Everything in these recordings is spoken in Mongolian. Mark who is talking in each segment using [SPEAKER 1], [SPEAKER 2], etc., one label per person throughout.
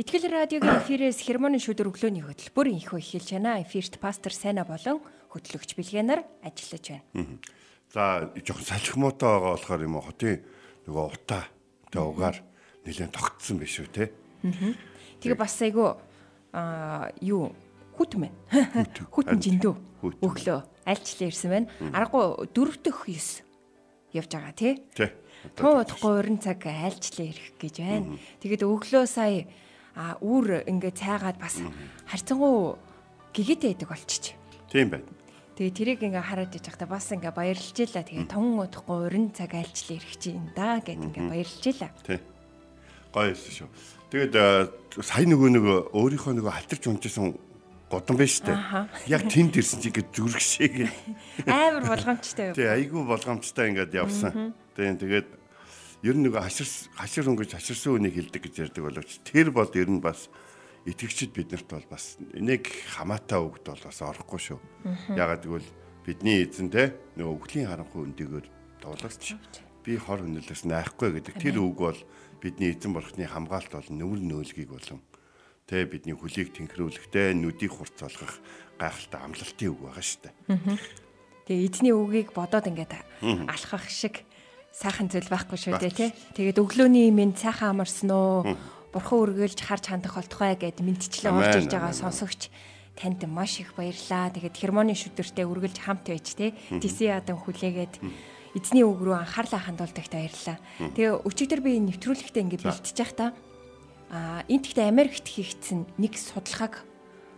[SPEAKER 1] Итгэл радиогийн эфирээс хермоны шүдэр өглөөний хөтөлбөр инхөө эхэлж байна. Эфирт пастор Сайна болон хөтлөгч Билгэнаар ажиллаж байна.
[SPEAKER 2] За жоохон салхимуутай байгаа болохоор юм уу хотын нөгөө утаа тэ угаар нэлээд тогтсон биш үү те.
[SPEAKER 1] Тэгээ бас айгу аа юу хүт мэн. Хүтэн жиндүү өглөө альчлаа ирсэн байна. Аргагүй дөрөв дөх 9 явж байгаа тий. Туу удахгүй уран цаг айлчлаа ирэх гэж байна. Тэгээд өглөө сая а үр ингээ цайгаад бас харцангуу гигэтэй байдаг болчих.
[SPEAKER 2] Тийм байна.
[SPEAKER 1] Тэгээ тэрийг ингээ хараад иж байхдаа бас ингээ баярлж илаа. Тэгээ тун удахгүй уран цаг айлчлаа ирэх чинь да гэд ингээ баярлж илаа.
[SPEAKER 2] Тий. Гоё шүү. Тэгээд сая нөгөө нөгөө өөрийнхөө нөгөө халтарч унжсэн гудам байж тээ. Яг тэнд ирсэн чи ингээд зүрхшээг.
[SPEAKER 1] Амар болгоомжтой юу?
[SPEAKER 2] Тий, айгүй болгоомжтой ингээд явсан. Тийм тэгээд ер нь нөгөө хашир хашир өнгөж хаширсан үнийг хэлдэг гэж ярьдаг боловч тэр бол ер нь бас итгэгчид биднэрт бол бас нэг хамаатай үгд бол бас орохгүй шүү. Ягаад гэвэл бидний эзэн те нөгөө өвглийн харанхуй өндөгөр дуулаач би хор өнөлөөс найхгүй гэдэг. Тэр үг бол бидний эзэн бурхны хамгаалт бол нүүр нөөлгийг болон тэ бидний хөлийг тэнхрүүлэхтэй нүдийг хурцлах гайхалтай амлалтын үг байгаа шүү дээ.
[SPEAKER 1] Тэгээ эзний үгийг бодоод ингээд алхах шиг сайхан зүйл байхгүй шүү дээ тий. Тэгээд өглөөний минь сайхан амарсан уу? Бурхан үргэлж харж хандах болтугай гэд мэдчлээ орж ирж байгаа сонсогч танд маш их баярлаа. Тэгээд хермоны шүдэртэй үргэлж хамт байж тий. Диси ядан хүлээгээд эзний үг рүү анхаарлаа хандуулдагт баярлаа. Тэгээ өчигдөр би нэвтрүүлэгтээ ингээд бэлтэж явах та а энэ тэгтээ Америкт хийгдсэн нэг судалгааг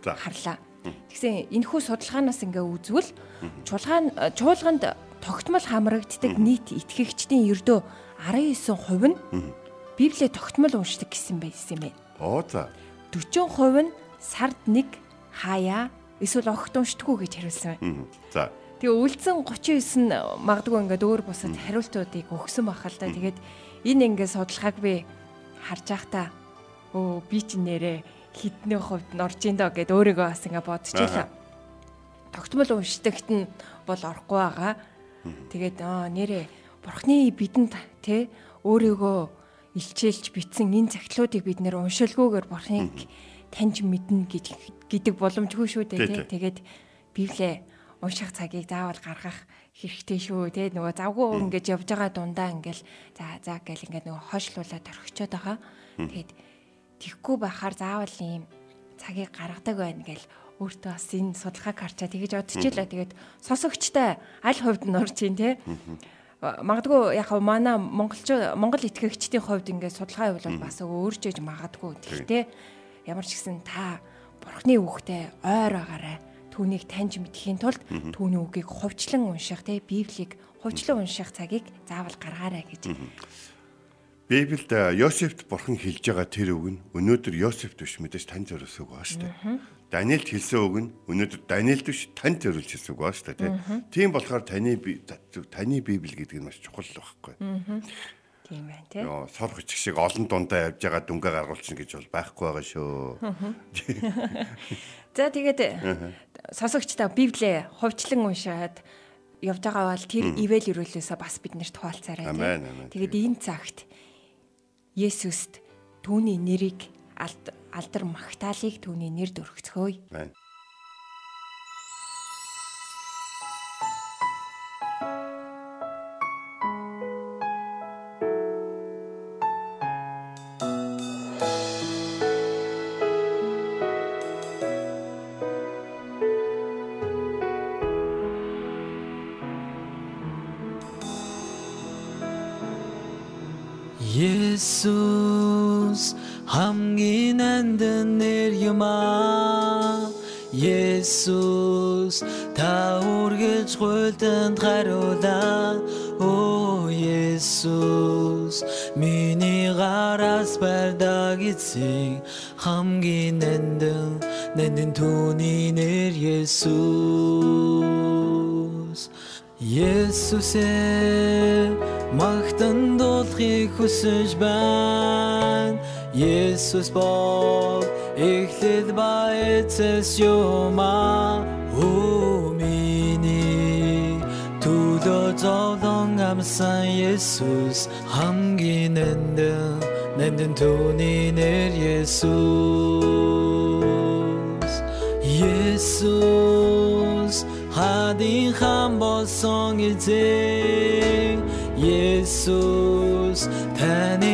[SPEAKER 1] харлаа. Тэгсэн энэхүү судалгаанаас ингээ үзвэл чуулган чуулганд тогтмол хамрагддаг нийт итгэгчдийн ердөө 19% нь Библийг тогтмол уншдаг гэсэн байсан юм байна.
[SPEAKER 2] Оо за.
[SPEAKER 1] 40% нь сард нэг хаяа эсвэл огт уншдаггүй гэж хариулсан байна.
[SPEAKER 2] За.
[SPEAKER 1] Тэгээ үлдсэн 39 нь магадгүй ингээд өөр бусад хариултуудыг өгсөн байх л да. Тэгээд энэ ингээд судалгааг би харж байхдаа өө би ч нэрээ хідний хувьд норж ин доо гэд өөрийгөө бас ингээ бодчихлаа. Тогтмол уншдагт нь бол орохгүй байгаа. Тэгээд нэрээ бурхны бидэнд те өөрийгөө илчээлж битсэн энэ цагтлуудыг бид нэр уншилгүйгээр бурхныг таньж мэднэ гэж гэдэг боломжгүй шүү дээ те. Тэгээд Библиэ унших цагийг заавал гаргах хэрэгтэй шүү те нөгөө завгүй ингэж явж байгаа дундаа ингээл за за гэл ингээд нөгөө хойшлуулаад орхичод байгаа. Тэгээд тэгхгүй байхаар заавал ийм цагийг гаргадаг байна гэл өөртөө бас энэ судалгааг харчаа тэгэж бодчихлаа. Тэгээд сосогчтой аль хувьд орж ийн те. Магадгүй яг манай монголч монгол итгэгчдийн хувьд ингээд судалгаа явуул бас өөрчөөж магадгүй. Гэхдээ ямар ч гэсэн та бурхны үгтэй ойр агаарай. Түүнийг таньж мэдхийн тулд түүний үгийг хувьчлан унших те Библийг хувьчлан унших цагийг заавал гаргаарай гэж
[SPEAKER 2] Библиэд Йосефт бурхан хэлж байгаа тэр үг нь өнөөдөр Йосефт биш мэдээж тань зориулсан үг шүү дээ. Даниэлд хэлсэн үг нь өнөөдөр Даниэлд биш тань зориулж хэлсэн үг байна шүү дээ. Тийм болохоор таны таны Библи гэдэг нь маш чухал байхгүй.
[SPEAKER 1] Тийм байна тий.
[SPEAKER 2] Йоо сор хүчиг шиг олон дундаа явж байгаа дүнгээ гаргуулчихна гэж бол байхгүй байгаа шүү.
[SPEAKER 1] За тэгээд сосогчтой Библиэ хувьчлан уншаад явж байгаа бол тэр ивэл өрөөлөөсөө бас бид нарт хуваалцаарай тий. Тэгээд энэ цагт Есүст түүний нэрийг алдар магтаалыг түүний нэрд өргөцгөөе.
[SPEAKER 2] Байна.
[SPEAKER 3] Есүс хамгийн нандин нэр юмаа Есүс та үргэлж гуйлтанд хариулаа Оо Есүс
[SPEAKER 4] миний гараас барьдаг эцэг хамгийн нандин нандин түүний нэр Есүс Есүсээ магтан дуулахыг хүсэж байна Есүс бол эхлээд ба эцэс юма Оо миний төлөө зовлон амсан Есүс хамгийн нандин нандин түүний нэр Есүс. Есүс хадин хам болсон эзэн Есүс таны хар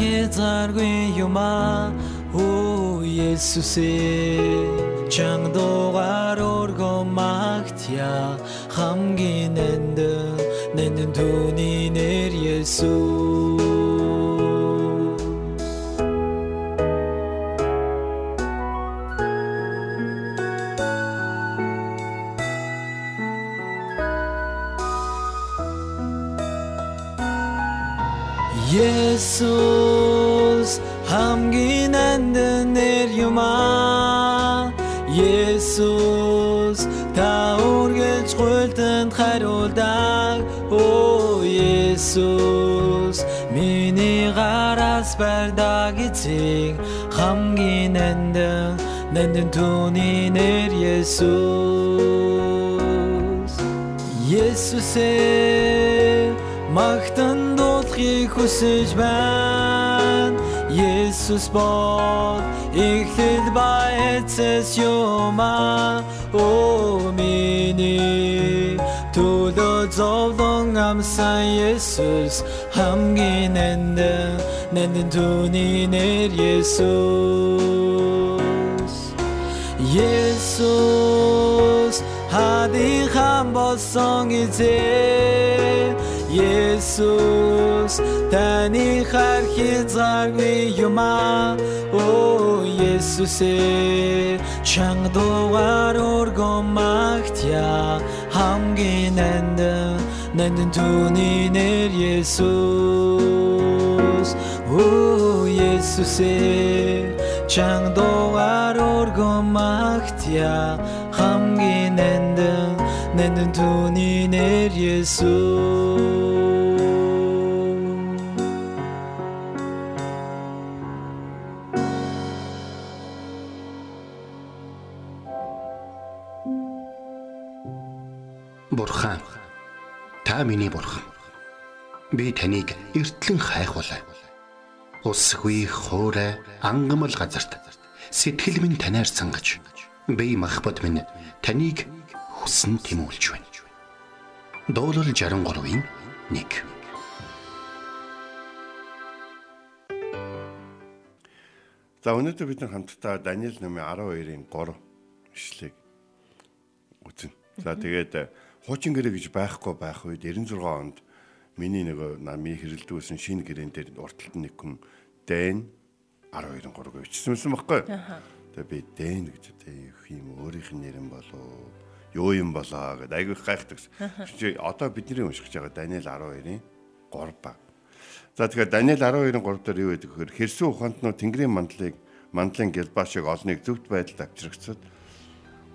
[SPEAKER 4] хязгааргүй юм аа Оо Есүсээ чанга дугаар өргөө магтя хамгийн нандин нандин түүний нэр Есүс Есүс гуйлтанд хариулдаг Оо Есүс миний гараас барьдаг эцэг хамгийн нандин нандин түүний нэр Есүс. Есүсээ магтан дуулахыг хүсэж байна. Есүс бол эхлэл ба эцэс юма. Оо миний төлөө зовлон амсан Есүс хамгийн нандин нандин түүний нэр Есүс Есүс хадин хам болсон эзэн Есүс таны хар хязгааргүй юм аа Оо Есүсээ чанга дугаар өргөө магтя хамгийн нандин нандин түүний нэр Есүс Оо Есүсээ чанга дугаар өргөө магтя хамгийн нандин нандин түүний нэр Есүс
[SPEAKER 5] Бурхан та миний бурхан. Би таныг эртлэн хайхвалаа. Усгүй хоорой ангамл газарт сэтгэл минь танаар сангаж би махбат минь таныг хүсн тимүүлж байна. Дуулал 63-ийн 1
[SPEAKER 2] За өнөөдөр бид хамтдаа Даниэл номын 12-ийн 3 ишлэгийг үзнэ. За тэгээд э, хуучин гэрээ гэж байхгүй байх үед 96 онд миний нөгөө намын хэрэлдүүлсэн шинэ гэрээн дээр урталт нэг хүн Дэн 12-ын 3-ыг бичсэн байхгүй. Тэгээ би Дэн гэж их юм өөрийнх нь нэрэн болоо юу юм болоо гэдэг айгүй гайхдаг. Чи одоо бидний уншиж байгаа Даниэл 12-ийн 3 баг. За тэгэхээр Даниэл 12-ын 3 дээр юу гэдэг вэхээр хэрсэн ухаантнууд Тэнгэрийн мандлыг мандлын гэлбаашиг олныг зөвхт байдалд авчиргацад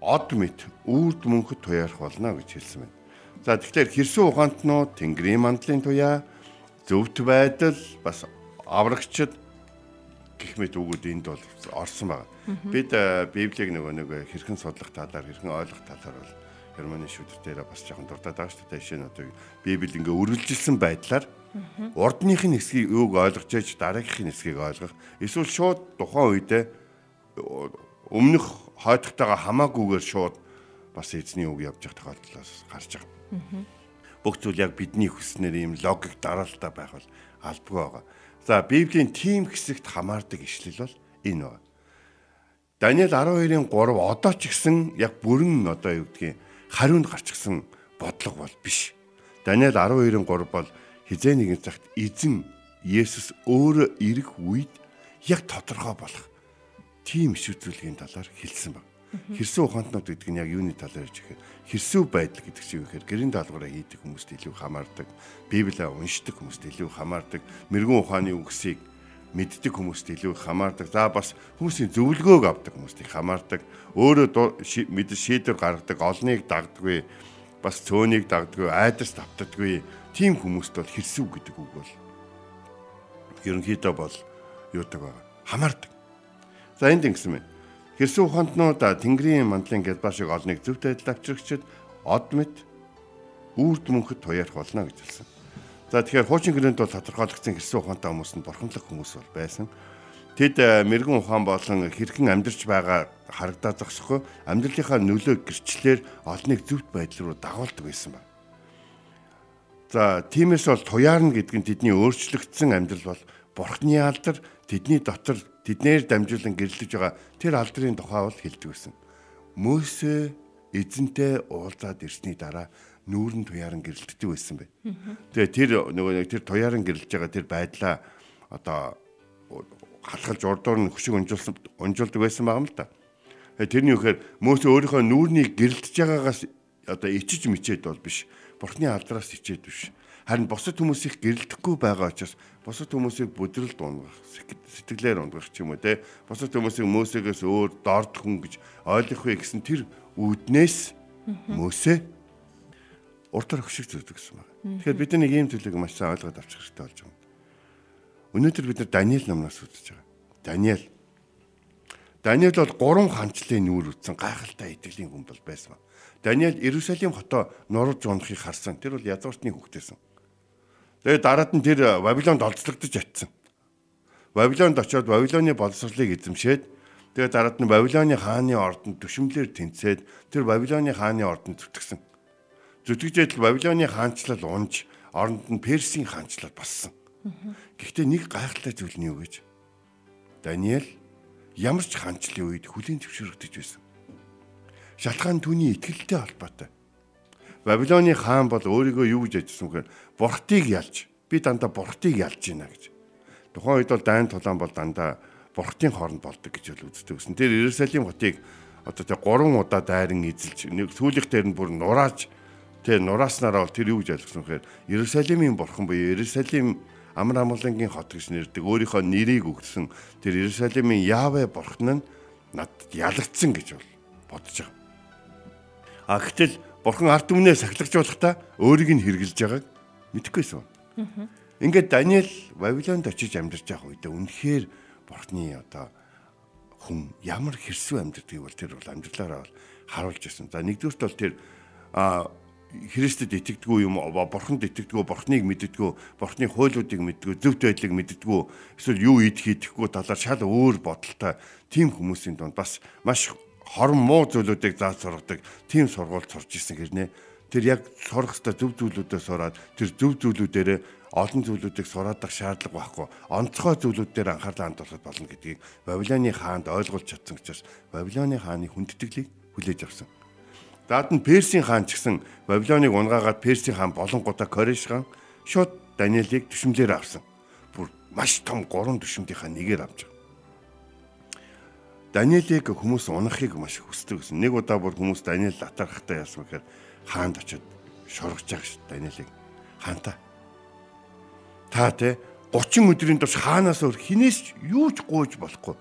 [SPEAKER 2] од мэт үрд мөнхөд туяарах болно гэж хэлсэн байна. За тэгэхээр хэрсэн ухаантнууд Тэнгэрийн мандлын туяа зөвхт байдал бас аврагчд гэх мэт үгүүд энд бол орсон байна. Бид э, Библийг нөгөө нэг хэрхэн судлах талаар, хэрхэн ойлгох талаар бол Германы шүдэр дээр бас жоохон дурдаад байгаа шүү дээ. Жишээ нь одоо Библи ингээ үргэлжилсэн байдлаар урдныхын хэсгийг юуг ойлгож яж дараагийнхын хэсгийг ойлгох. Эсвэл шууд тухайн үедээ өмнөх хойдтойгоо хамаагүйгээр шууд бас эзний үг явж явах тохиолдол гарч байгаа. Бүх зүйл яг бидний хүснээр ийм логик дараалтаа байх бол албагүй байгаа. За Библийн тийм хэсэгт хамаардаг ишлэл бол энэ байна. Даниэл 12-ын 3 одоо ч гэсэн яг бүрэн одоо юу гэдгийг хариунд гарчсан бодлого бол биш. Даниэл 12-ын 3 бол хизээ нэгэн цагт эзэн Есүс өөрөө ирэх үед яг тодорхой болох тийм иш үзүүлгийн талаар хэлсэн баг. Хэрсүү ухаантнууд гэдэг нь яг юуны талаар ярьж ихээр хэрсүү байдал гэдэг чинь юу гэхээр гэрийн даалгавраа хийдэг хүмүүст илүү хамаардаг, Библийг уншдаг хүмүүст илүү хамаардаг, мэрэгүн ухааны үгсийг мэддэг хүмүүст илүү хамаардаг. За бас хүмүүсийн зөвлөгөөг авдаг хүмүүст их хамаардаг. Өөрөө мэдээ шийдвэр гаргадаг, олныг дагддаггүй, бас цөөнийг дагддаггүй, айдас тавтдаггүй. Тим хүмүүст бол хэрсүү гэдэг үг бол ерөнхийдөө бол юудаг байгаа. Хамаардаг. За энд ингэсэн байна. Хэрсүү ухаантнууд Тэнгэрийн мандлын гэлбаа шиг олныг зөв байдал авчрагчид од мэд үрд мөнхөд туяарах болно гэж хэлсэн. За тэгэхээр хуучин гэрээнд бол тодорхойлогдсон хэрсэн ухаантай хүмүүс нь бурханлаг хүмүүс бол байсан. Тэд э, мэрэгэн ухаан болон хэрхэн амьдарч байгаа харагдаад зогсохгүй амьдралынхаа нөлөө гэрчлэлээр олныг зөвхт байдал руу дагуулдаг байсан ба. За тиймээс бол туяарна гэдэг нь тэдний өөрчлөгдсөн амьдрал бол бурхны алдар тэдний дотор тэднэр дамжуулан гэрлэж байгаа тэр алдрын тухай бол хэлдэг байсан. Мөсө эзэнтэй уулзаад ирсний дараа нүүрэн туяаран гэрэлтдэг байсан бай. Тэгээ тэр нөгөө тэр туяаран гэрэлж байгаа тэр байдлаа одоо халахалж урдуур нь хөшиг унжуулсан унжуулдаг байсан байгаа юм л да. Тэрний үхээр мөөс өөрийнхөө нүүрнийг гэрэлтж байгаагаас одоо ичиж мичээд бол биш. Бурхны алдраас ичээд биш. Харин бусад хүмүүс их гэрэлтэхгүй байгаа учраас бусад хүмүүсийг бүдрэлд унгах, сэтгэлээр унгах ч юм уу те. Бусад хүмүүсийг мөөсөөс өөр дорд хүн гэж ойлгох вэ гэсэн тэр үүднээс мөөсөө уртар хөшиг зүгдэг гэсэн байна. Тэгэхээр бид нэг ийм зүйлийг маш сайн ойлгоод авчих хэрэгтэй болж байна. Өнөөдөр бид нар Даниэл номноос үзэж байгаа. Даниэл Даниэл бол гурван ханчлалын нүүр үтсэн гайхалтай итгэлийн хүн бол байсан. Даниэл Иерусалим хотоо нурж унахыг харсан. Тэр бол язгууртны хүүхдээсэн. Тэгээд дараад нь тэр Вавилонд олзлогдож атсан. Вавилонд очиод Вавилоны боловсролыг эзэмшээд тэгээд дараад нь Вавилоны хааны ордонд төшөмлөөр тэнцээд тэр Вавилоны хааны ордонд зүтгэсэн. Зүтгэжээд Вавилоны хаанчлал унж оронд нь Персийн хаанчлал бассан. Гэхдээ нэг гайхалтай зүйл нь юу гэж? Даниэл ямар ч хаанчлалын үед хүлийн төвшөрөгдөж байсан. Шалтгаан түүний итгэлтэй холбоотой. Вавилоны хаан бол өөрийгөө юу гэж ажилласан гэхээр бурхтыг ялж би дандаа бурхтыг ялж байна гэж. Тухайн үед бол дайн тулаан бол дандаа бурхтын хооронд болдог гэж л үздэг гэсэн. Тэр Иерусалим хотыг одоо тэг 3 удаа дайран эзэлж нэг сүүлийнх дээр нь бүр нурааж Тэ нурааснараа бол тэр юу гэж ойлгосон гэхээр Иерусалимийн бурхан буюу Иерусалим амар амгалангийн хот гэж нэрдэг өөрийнхөө нэрийг өгсөн тэр Иерусалимийн Яавэ бурхан нь надад ялагдсан гэж бол бодож байгаа. А гэтэл бурхан ард түмнээ сахилгажуулахдаа өөрийг нь хэрглэж байгааг мэдэхгүйсэн. Ингээд Даниэл Вавилонд очиж амьдарч байгаа үедээ үнэхээр бурхны одоо хүн ямар хэрсүү амьдрдгийг бол тэр бол амьдралаараа бол харуулж ирсэн. За нэгдүгürt бол тэр Христэд итгэдэггүй юм бурханд итгэдэггүй бурхныг мэддэггүй бурхны хуйлуудыг мэддэггүй зөвхт байдлыг мэддэггүй эсвэл юу идэх идэхгүй талаар шал өөр бодолтой тийм хүмүүсийн донд бас маш хорон муу зүйлүүдийг зааж сургадаг тийм сургууль сурч ирсэн хэрнээ тэр яг сурах хэвээр зөв зүйлүүдээ сураад тэр зөв зүйлүүдээр олон зүйлүүдийг сураадаг шаардлага байхгүй онцгой зүйлүүд дээр анхаарлаа хандуулах болно гэдгийг Вавилоны хаанд ойлгуулж чадсан учраас Вавилоны хааны хүндэтгэлийг хүлээж авсан. Даад нь Персийн хаан ч гэсэн Вавилоныг унгаагаад Персийн хаан болонгуудаа Кореш хаан шууд Даниэлийг төшмлээр авсан. Бүр маш том гурван төшмдийнхаа нэгээр авч. Даниэлийг хүмүүс унахыг маш хүсдэг гэсэн. Нэг удаа бүр хүмүүс Даниэл атархтай яасан гэхээр хаанд очиод шоргож байгаа ш Даниэлийг. Хаантаа. Та те 30 өдрийн турш хаанаас өөр хинээс юу ч гуйж болохгүй.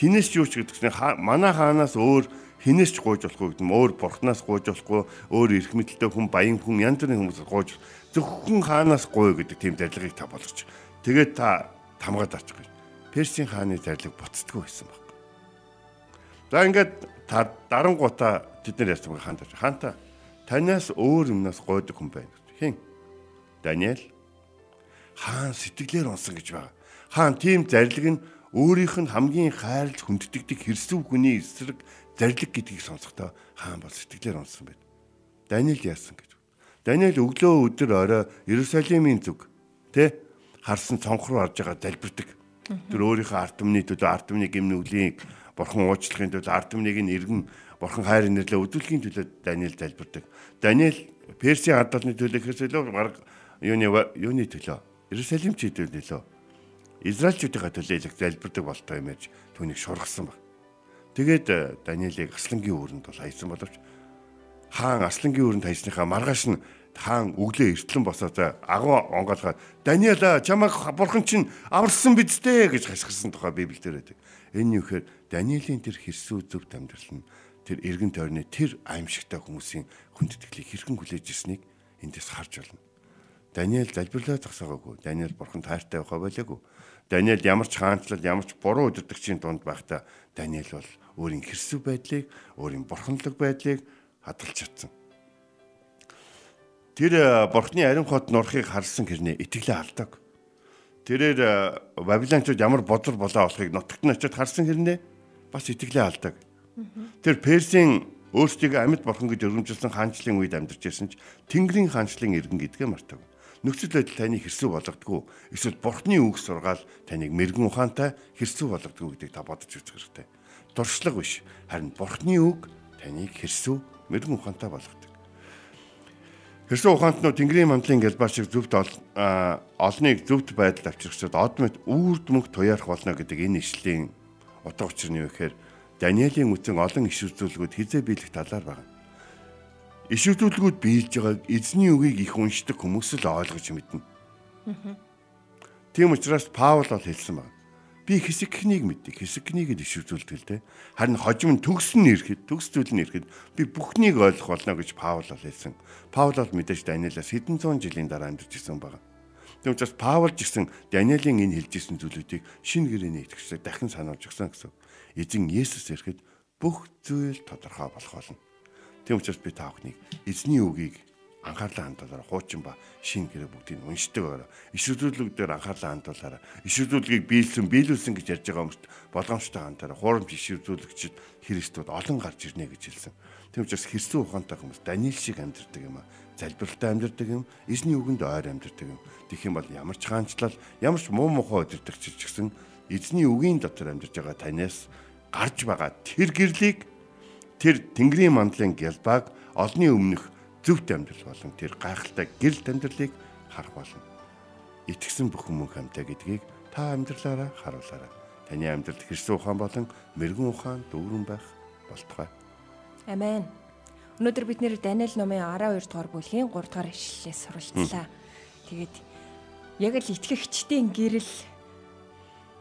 [SPEAKER 2] Хинээс ч юу ч гэдгсэн манай хаанаас өөр хинээс ч гуйж болохгүй гэдэг нь өөр бурхнаас гуйж болохгүй өөр эрх мэдэлтэй хүн баян хүн янз бүрийн хүмүүс гуйж зөвхөн хаанаас гуй гэдэг тийм зарилгыг та болгоч. Тэгээд та тамгаад арчих гэж. Персийн хааны зарлиг буцдаггүй байсан баг. За ингээд та дарангуудаа тэд нар ярьсан хаан тааш. Хаанта танаас өөр юмнаас гойдог хүн байна. Хэн? Даниэл хаан сэтгэлээр унсан гэж байгаа. Хаан тийм зарлиг нь өөрийнх нь хамгийн хайрлж хүнддэгдэг хэрсүү хүний эсрэг зарлиг гэдгийг сонсохдоо хаан бол сэтгэлээр унсан байд. Даниэл яасан гэж. Даниэл өглөө өдөр орой Иерусалимийн зүг тэ харсан цонх руу орж байгаа залбирдаг. Тэр өөрийнхөө ард түмний төлөө ард түмний гимнүглийн бурхан уучлахын төлөө ард түмнийг нь эргэн бурхан хайр инэрлээ өдөлхийн төлөө Даниэл залбирдаг. Даниэл Персийн ард талны төлөө хэрсэлөө баг юуны юуны төлөө Иерусалимчийн төлөө Израильчүүдийн төлөө залбирдаг болтой юм яаж түүнийг шургасан баг. Тэгээд э, Даниэлийг аслангийн үүрэнд бол хайсан боловч хаан аслангийн үүрэнд хайсныхаа маргааш нь хаан өглөө эртлэн босоод агуу онгоолгоод Даниэла чамайг бурхан чинь аварсан бидтэй гэж хашгирсан тухай Библиэлд байдаг. Энэ юу гэхээр Даниэлийн тэр хэрсүү зөв амьдрал нь тэр эргэн тойрны тэр аимшигтай хүмүүсийн хүндэтгэлийг хэрхэн хүлээж ирснийг эндээс харж байна. Даниэл залбирлаа зогсоогоогүй. Даниэл бурхан таартай байхаа болоогүй. Даниэл ямар ч хаанчлал, ямар ч буруу өдөртөгчийн дунд байхдаа Даниэл бол өөрийн хэрсүү байдлыг, өөрийн бурханлаг байдлыг хадгалж чадсан. Тэр бурхны ариун хот нурхыг харсан хэрнээ итгэлээ алдаг. Тэрээр Бабилончууд ямар бодор болоо болохыг нутагт нь очиод харсан хэрнээ бас итгэлээ алдаг. Тэр Персийн өөрсдийг амьд бурхан гэж өргөмжилсэн хаанчлалын үед амьдарч байсан ч Тэнгэрийн хаанчлалын иргэн гэдгээ мартав нөхцөл байдал таныг хэрсүү болгодгүй эсвэл бурхны үг сургаал таныг мэрэгэн ухаантай хэрсүү болгодгүй гэдгийг та бодож үзэх хэрэгтэй. Дуршлаг биш харин бурхны үг таныг хэрсүү мэрэгэн ухаантай болгодог. Хэрсүү ухаантнууд Тэнгэрийн мандлын гэлбар шиг зөвхт олныг зөвхт байдалд авчирчдад од мэд үрд мөнх туяарах болно гэдэг энэ ишлийн утга учир нь юу гэхээр Даниэлийн үтэн олон иш үзүүлгүүд хизээ биелэх талаар байна иш үзүүлгүүд биелж байгааг эзний үгийг их уншдаг хүмүүс л ойлгож мэднэ. Тийм учраас Паул бол хэлсэн байна. Би хэсэг книг мэддэг. Хэсэг иш үзүүлдэг л дээ. Харин хожим нь ирэхэд, төгс зүйл нь ирэхэд би бүхнийг ойлгох болно гэж Паул бол хэлсэн. Паул бол мэдээж Даниэлаас хэдэн зуун жилийн дараа амьдарч ирсэн байгаа. Тийм учраас Паул ч гэсэн Даниэлийн энэ хэлж ирсэн зүйлүүдийг шинэ гэрээний итгэгчдад дахин сануулж өгсөн гэсэн. Эзэн Есүс ирэхэд бүх зүйл тодорхой болох болно. Тийм учраас би та бүхнийг эзний үгийг анхаарлаа хандуулаарай. Хуучин ба шин гэрээ бүгдийг уншдаг байгаарай. Иш үзүүлэг дээр анхаарлаа хандуулаарай. Иш үзүүлгийг биелсэн, биелүүлсэн гэж ярьж байгаа хүмүүст болгоомжтой хандаарай. Хуурамч иш үзүүлэгчид Христүүд олон гарч ирнэ гэж хэлсэн. Тийм учраас хэрсэн ухаантай хүмүүс Даниил шиг амьдэрдэг юм аа. Залбиралтай амьдэрдэг юм, эзний үгэнд ойр амьдэрдэг юм. Тэгэх юм бол ямар ч хаанчлал, ямар ч муу мухай өдөртөгч ч гэсэн эзний үгийн дотор амьдарч байгаа танаас гарч байгаа тэр гэрлийг тэр Тэнгэрийн мандлын гялбаг олны өмнөх зөвхт амьдрал болон тэр гайхалтай гэрэл амьдралыг харах болно. Итгэсэн бүх хүмүүн хамтаа гэдгийг та амьдралаараа харуулаарай. Таны амьдралд Христос ухаан болон мэрэгэн ухаан дүүрэн байх болтугай.
[SPEAKER 1] Амен. Өнөөдөр бид нэр Даниэл номын 12 дугаар бүлгийн 3 дугаар ишлэлээс суралцлаа. Тэгээд яг л итгэгчдийн гэрэл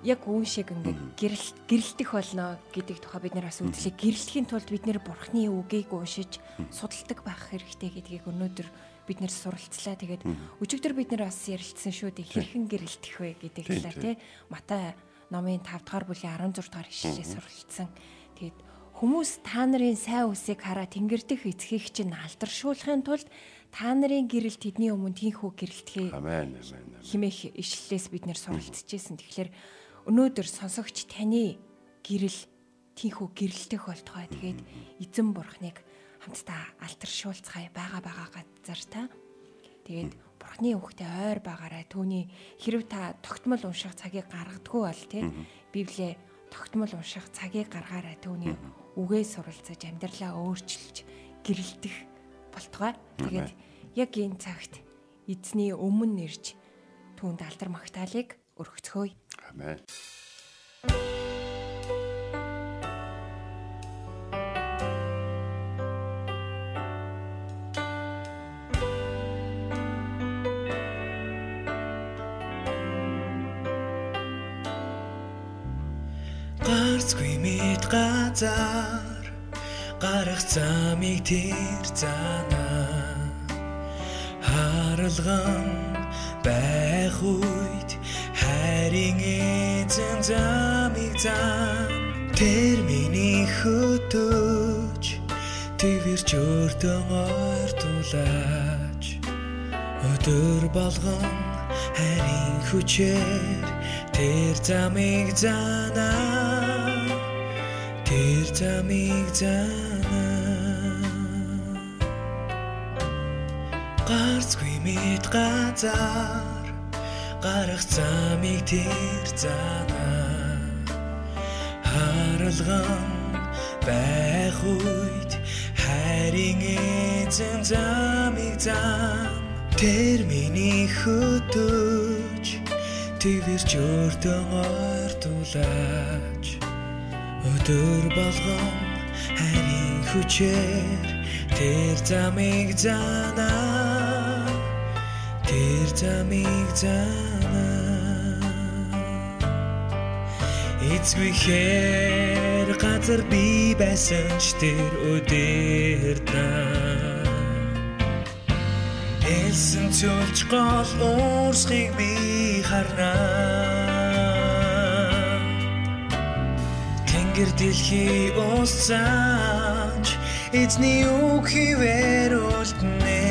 [SPEAKER 1] яг үүн шиг ингээд гэрэл гэрэлтэх болно гэдэг тухай бид нар бас үзлээ. Гэрэлтэхийн тулд бид нэр бурхны үгийг уушиж судалдаг байх хэрэгтэй гэдгийг өнөөдөр бид нэр суралцлаа. Тэгээд өчигдөр бид нэр бас ярилцсан шүү дээ. Хэрхэн гэрэлтэх вэ гэдэг талаар тий. Матай номын 5 дугаар бүлийн 16 дугаар ишлэлээ суралцсан. Тэгээд хүмүүс та нарын сайн үсийг хараа тэнгэрдэх эцгийг чинь алдаршуулахын тулд та нарын гэрэл тэдний өмнө тийхүү гэрэлтгэе.
[SPEAKER 2] Амен.
[SPEAKER 1] Химэх ишлэлээс бид нэр суралцжсэн. Тэгэхээр өнөөдөр сонсогч таны гэрэл тийхүү гэрэлтэх болтугай. Тэгээд эзэн бурхныг хамтдаа алтаршуулцгаая бага бага газар та. Тэгээд бурхны үгтэй ойр байгаарай. Түүний хэрв та тогтмол унших цагийг гаргадгүй бол тий Библиэ тогтмол унших цагийг гаргаарай. Түүний үгээ суралцаж амьдралаа өөрчилж гэрэлтэх болтугай. Тэгээд яг энэ цагт эзний өмнө нэрж түүнд алдар магтаалык өргөцгөөе.
[SPEAKER 2] Амен.
[SPEAKER 3] Гарцгүй мэд газар гарах замыг тэр занаа харалган байх үед хайрын эзэн замыг зам тэр миний хөтөж твэрч өртөн ойртуулаач өдөр болгон хайрын хүчээр тэр замыг занаа тэр замыг занаа гарцгүй мэд газар гарах замыг тэр занаа харалган байх үед хайрын эзэн замыг зам. Тэр миний хөтөж твэрч өртөн ойртуулаач Өдөр болгон харин хүчээр тэр замыг занаа. Тэр замыг занаа Эцгүй хээр газар би байсан ч тэр өдөртөө Элсэн цөлж гол уурсхийг би харнаа Тэнгэр дэлхий усцаач эзний үг хിവэр үлднэ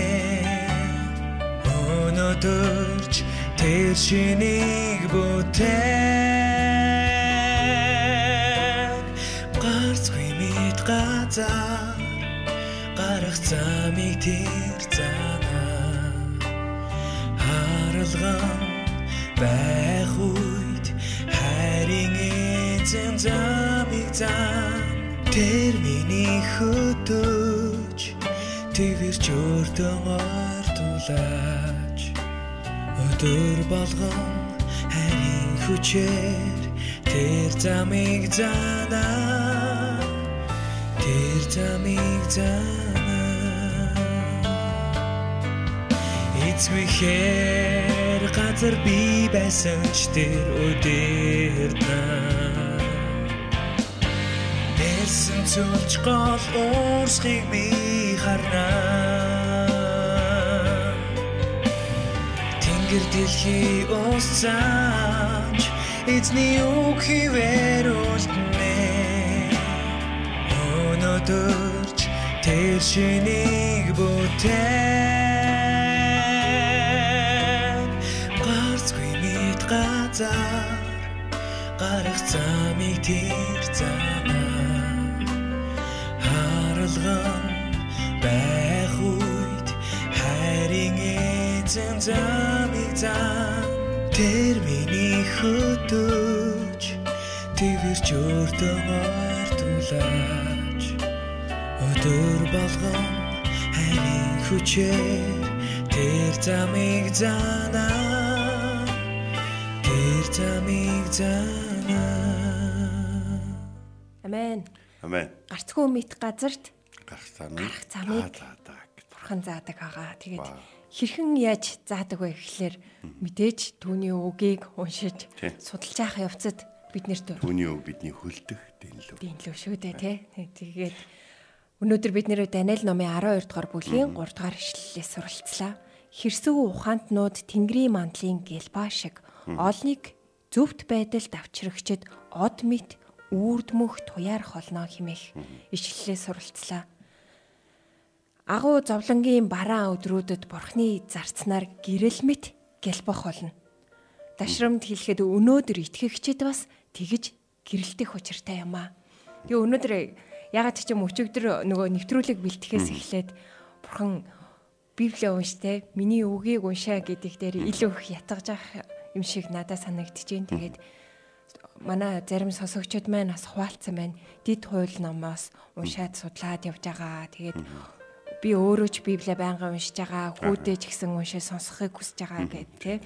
[SPEAKER 3] Өнөөдөрч тэр шинийг бүтээн газар гарах замыг тэр занаа харалган байх үед хайрын эзэн замыг зам тэр миний хөтөж твэрч өртөн ортулаач. Өдөр болгон хайрын хүчээр тэр замыг занаа тэр замыг занаа эцгүй хээр газар би байсан ч тэр өдөртөө Элсэн цөлж гол уурсхийг би харнаа Тэнгэр дэлхий усцаач эзний үг хിവэр үлднэ Өнөөдөрч тэр шинийг бүтээн Гарцгүй мэд газар гарах замыг тэр занаа харалган байх үед хайрын эзэн замыг зам тэр миний хөтөж твэрч өртөн ортулаач өдөр болгон хайрын хүчээр тэр замыг занаа тэр замыг занаа
[SPEAKER 1] Амен.
[SPEAKER 2] Амен.
[SPEAKER 1] Гарцгүй мэд газарт
[SPEAKER 2] Гарах замыг
[SPEAKER 1] Гарах замыг
[SPEAKER 2] заадаг.
[SPEAKER 1] бурхан заадаг байгаа. Тэгээд хэрхэн яаж заадаг вэ гэхлээр мэдээж түүний үгийг уншиж судалж явах явцад бид нэрт
[SPEAKER 2] Түүний өв бидний хөлдөх дэнлүү.
[SPEAKER 1] дийнлөө шүү дээ тий. Тэгээд өнөөдөр бид нэр Даниэл номын 12 дугаар бүлгийн 3 дугаар ишлэлээс суралцлаа. Хэрсүү ухаантнууд Тэнгэрийн мандлын гэлба шиг олныг зөвхт байдалд авчрагчд од мэт үрд мөх туяар холноо химэх ишлэлээс суралцлаа. Агуу зовлонгийн бараан өдрүүдэд бурхны зарцнаар гэрэл мэт гэлбох болно. Дашрамд хэлэхэд өнөөдөр итгэгчид бас тэгж гэрэлтэх учиртай юм аа. Тэгээ өнөөдөр ягаад ч юм өчигдөр нөгөө нэвтрүүлэг бэлтгэхээс эхлээд бурхан Библийг унштай миний үгийг уншаа гэдэг дээр илүү их ятгаж авах юм шиг надад санагдчихээн. Тэгээд манай зарим сонсогчид маань бас хуваалцсан байна. Дид хууль номоос уншаад судлаад явж байгаа. Тэгээд би өөрөө ч Библийг байнга уншиж байгаа. Хүүдээ ч гэсэн уншиж сонсохыг хүсэж байгаа гэдэг тий.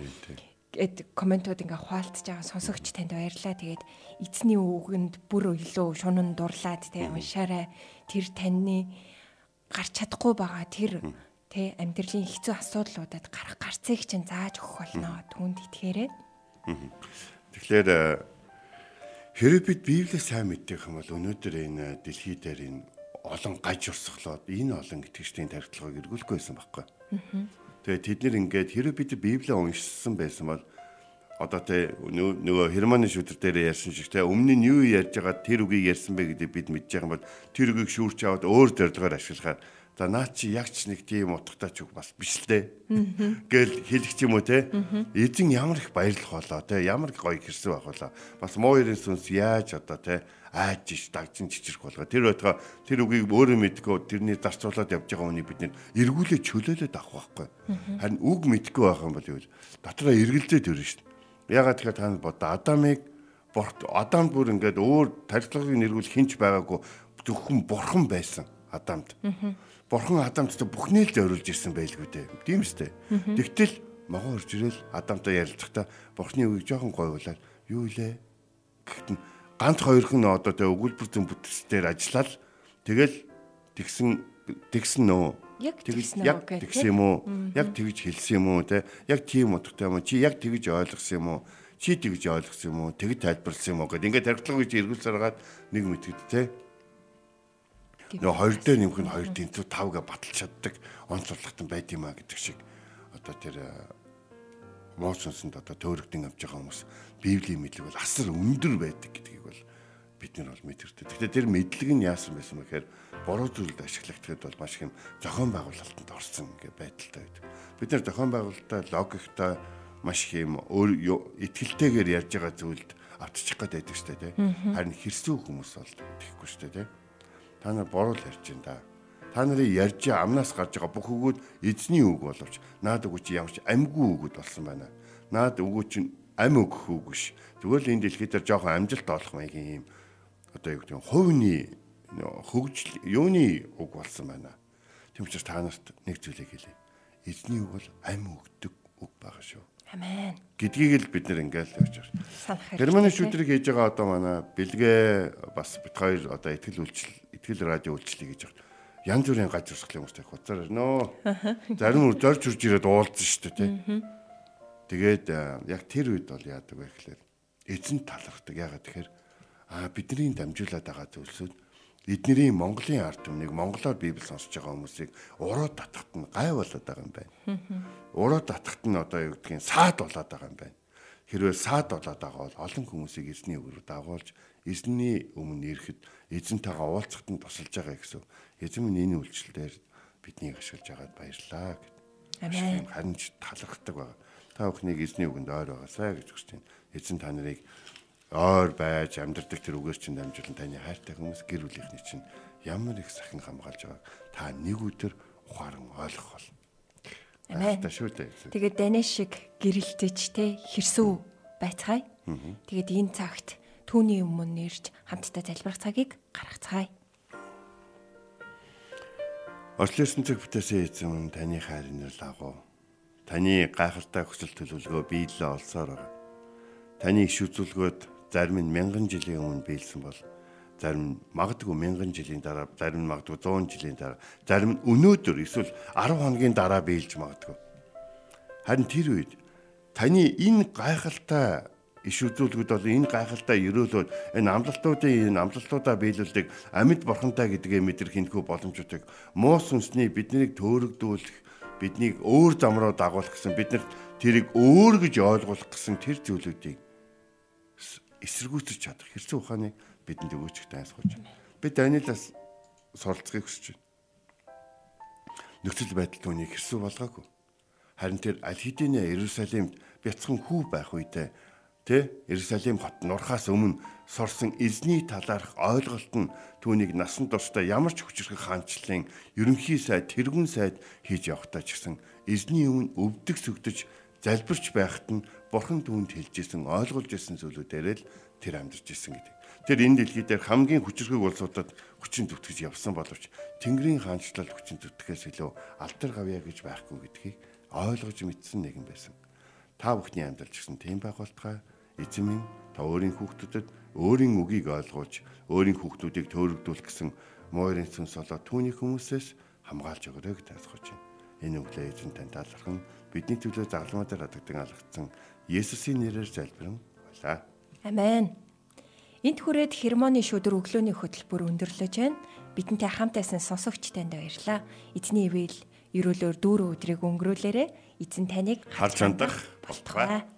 [SPEAKER 1] Гэт комментууд ингээ хуваалцж байгаа сонсогч танд баярлалаа. Тэгээд эзний үгэнд бүр илүү шунан дурлаад тий уншаарай. Тэр таны гарч чадахгүй байгаа тэр тий амьдралын хэцүү асуудлуудад гарах гарцыг чинь зааж өгөх болно. Түүнд итгээрэй.
[SPEAKER 2] Тэгэхээр э, хэрэв бид Библийг сайн мэддэг юм бол өнөөдөр энэ дэлхий дээр энэ олон гаж урсгалууд энэ олон итгэжтийн тархилгааг эргүүлэхгүй байсан байхгүй. Тэгээ тэд нэр ингээд хэрэв бид Библийг уншсан байсан бол одоо тэ нөгөө Германы шүтэр дээр ярьсан шиг тэ өмнө нь юу ярьж байгаа тэр үгийг ярьсан бэ гэдэг бид мэдж байгаа юм бол тэр үгийг шүүрч аваад өөр зорилгоор ашиглахаар за наа чи яг ч нэг тийм утгатай ч үг бас биш л дээ. Гэл хэлэх ч юм уу те? Эзэн ямар их баярлах болоо те? Ямар гоё гэрсэн байх болоо? Бас муу ерэн сүнс яаж одоо те? Айж иш дагжин чичрэх болго. Тэр байтга тэр үгийг өөрөө мэдгүй тэрний зарцуулаад явж байгаа хүнийг бид нэр эргүүлээ чөлөөлөд авах байхгүй. Харин үг мэдгүй байх юм бол юу вэ? дотроо эргэлзээд өрнө шүү дээ ягаад тэгэхээр та нар бодоо адамыг борт адам бүр ингээд өөр тархлагыг нэргүүл хинч байгаагүй зөвхөн бурхан байсан адамд бурхан адамд ч бүхнээ л зориулж ирсэн байлгүй дээ тийм үстэй тэгтэл могоо орж ирэл адамтай ярилцахдаа бурхны үгийг жоохон гойвуулаад юу илээ гэхэд нь ганц хоёрхан одоо тэ өгүүлбэр зэн бүтцээр ажиллаад тэгэл тэгсэн тэгсэн нөө.
[SPEAKER 1] Яг тэгсэн
[SPEAKER 2] яг тэгсэн юм уу? Яг тэгж хэлсэн юм уу те? Яг тийм утгатай юм чи яг тэгж ойлгосон юм уу? Чи тэгж ойлгосон юм уу? Тэгж тайлбарласан юм уу? Гэд ингээд тархилга гэж эргүүлсээр гаад нэг мэтгэд те нөгөө хоёр дээр нэмэх нь хоёр тэнцүү тавга баталж чаддаг онцлогтон байд юм а гэдэг шиг одоо тэр э, муу сүнсэнд одоо төөрөгдөн авч байгаа хүмүүс библийн мэдлэг бол асар өндөр байдаг гэдгийг бол бид нар бол мэдэрдэг. Гэхдээ тэр мэдлэг нь яасан байсан бэ гэхээр буруу зүйлд ашиглагдахад бол маш их юм зохион байгуулалтанд орсон ингээ байдалтай байдаг. Бид нар зохион байгуулалтаа логиктой маш их юм өөр итгэлтэйгээр ярьж байгаа зүйлд автчих гээд байдаг шүү дээ. Харин хэрсүү хүмүүс бол тэгэхгүй шүү дээ. Та нар буруу л ярьж байна да. Та нарын ярьж амнаас гарч байгаа бүх үгүүд эзний үг боловч наад үг чи ямар ч амьгүй үгүүд болсон байна. Наад үг чинь ам өгөх үг биш. Зүгээр л энэ дэлхийд дээр жоохон амжилт олох маягийн юм одоо юу гэдэг нь хувийн хөгжил юуны үг болсон байна. Тийм учраас та нарт нэг зүйлийг хэлье. Эзний үг бол ам өгдөг үг байгаа шүү.
[SPEAKER 1] Амен.
[SPEAKER 2] Гэдгийг л бид нэр ингээл явж байна. Германы шүүдрийг хийж байгаа одоо манай бэлгээ бас бит хоёр одоо ихтгэл үйлчил ихтгэл радио үйлчлэе гэж байна. Янз бүрийн гаж урсгалын хүмүүстэй хуцаар нөө. Зарим үр зорж үрж ирээд уулзсан шүү дээ тий. Тэгээд яг тэр үед бол яадаг вэ гэхээр эзэн талархдаг. Ягаад тэгэхээр аа бидний дамжуулаад байгаа зүйлсүүд эднэрийн Монголын ард түмнийг монголоор библ сонсож байгаа хүмүүсийг уруу татахт нь гай болоод байгаа юм байна. Уруу татахт нь одоо юу гэдгийг саад болоод байгаа юм байна. Хэрвээ саад болоод байгаа бол олон хүмүүсийг эзний өгрөөр дагуулж эзний өмнө ирэхэд эзэнтэйгээ уулзахад нь тусалж байгаа гэсэн. Эзэн минь энэ үйлчлэлээр биднийг ашиглаж байгаад баярлалаа гэд.
[SPEAKER 1] Амен.
[SPEAKER 2] Харин ч талархдаг байгаа. Та бүхнийг эзний үгэнд ойр байгаасай гэж хүсэж байна. Эзэн та нарыг ойр байж амьдрдаг тэр үгээр чинь дамжуулан таны хайртай хүмүүс гэр бүлийнхний чинь ямар их сахин хамгаалж байгааг та нэг өдөр ухаан ойлгох бол.
[SPEAKER 1] Амен. Тэгээд даниш шиг гэрэлтэж те хэрсүү байцгаая. Тэгээд энэ цагт түүний өмнө нэрж хамтдаа залбирах цагийг гаргацгаая.
[SPEAKER 2] Орчлын цаг бүтээсэн эзэн таны хайрын лагуу. Таны гайхалтай хүсэл төлөвлөгөө биелэлээ олсоор байгаа. Таны иш үзүүлгөөд зарим нь мянган жилийн өмнө биелсэн бол зарим магадгүй мянган жилийн дараа, зарим магадгүй 100 жилийн дараа, зарим өнөөдөр эсвэл 10 хоногийн дараа биелж магадгүй. Харин тэр үед таны энэ гайхалтай иш үзүүлгүүд бол энэ гайхалтай өрөөлөд энэ амлалтуудын энэ амлалтуудаа биелүүлдэг амьд бурхантай гэдгээ мэдрэх энэхүү боломжуудыг муу сүнсний биднийг төөрөгдүүлэх биднийг өөр зам руу дагуулах гэсэн биднэрт тэрийг өөр гэж ойлгуулах гэсэн тэр зүйлүүдийг эс- эсэргүүцэж чадах хэрцүү ухааныг бидэнд өгөөч гэж тайлсгуулж байна. Бид Даниэлаас суралцахыг хүсэж байна. Нөхцөл байдал түүнийг хэрсүү болгоогүй. Харин тэр аль хэдийнэ Иерусалимд бяцхан хүү байх үедээ тэ Иерусалим хот нурхаас өмнө сорсон эзний талаарх ойлголт нь түүнийг насан туршдаа ямар ч хүчрэх хаанчлалын ерөнхий сайд тэргүүн сайд хийж явахтаа ч гэсэн эзний өмнө өвдөг сүгдэж залбирч байхад нь бурхан түүнд хэлжсэн ойлгуулж ирсэн зүйлүүдээр л тэр амьдарч ирсэн гэдэг. Тэр энэ дэлхий дээр хамгийн хүчрхэг улсуудад хүчин зүтгэж явсан боловч Тэнгэрийн хаанчлал хүчин зүтгэхээс илүү алтар гавья гэж байхгүй гэдгийг ойлгож мэдсэн нэгэн байсан. Та бүхний амьдрал гэсэн тийм байх болтугай эзэн минь та өөрийн хүүхдүүдэд өөрийн үгийг ойлгуулж өөрийн хүүхдүүдийг төөрөгдүүлэх гэсэн мойрын сүнс болоод түүний хүмүүсээс хамгаалж өгөрэй гэж тайлбарж байна. Энэ өглөө эзэн тань талархан бидний төлөө загламаа дээр хадагдан алгацсан Есүсийн нэрээр залбирэн байлаа.
[SPEAKER 1] Амен. Энт хүрээд хермоны шүдэр өглөөний хөтөлбөр өндөрлөж байна. Бидэнтэй хамт байсан сонсогч танд баярлалаа. Эзний ивэл ерөөлөөр дүүрэн өдрийг өнгөрүүлээрэ эзэн таныг
[SPEAKER 2] Харж хандах болтугай.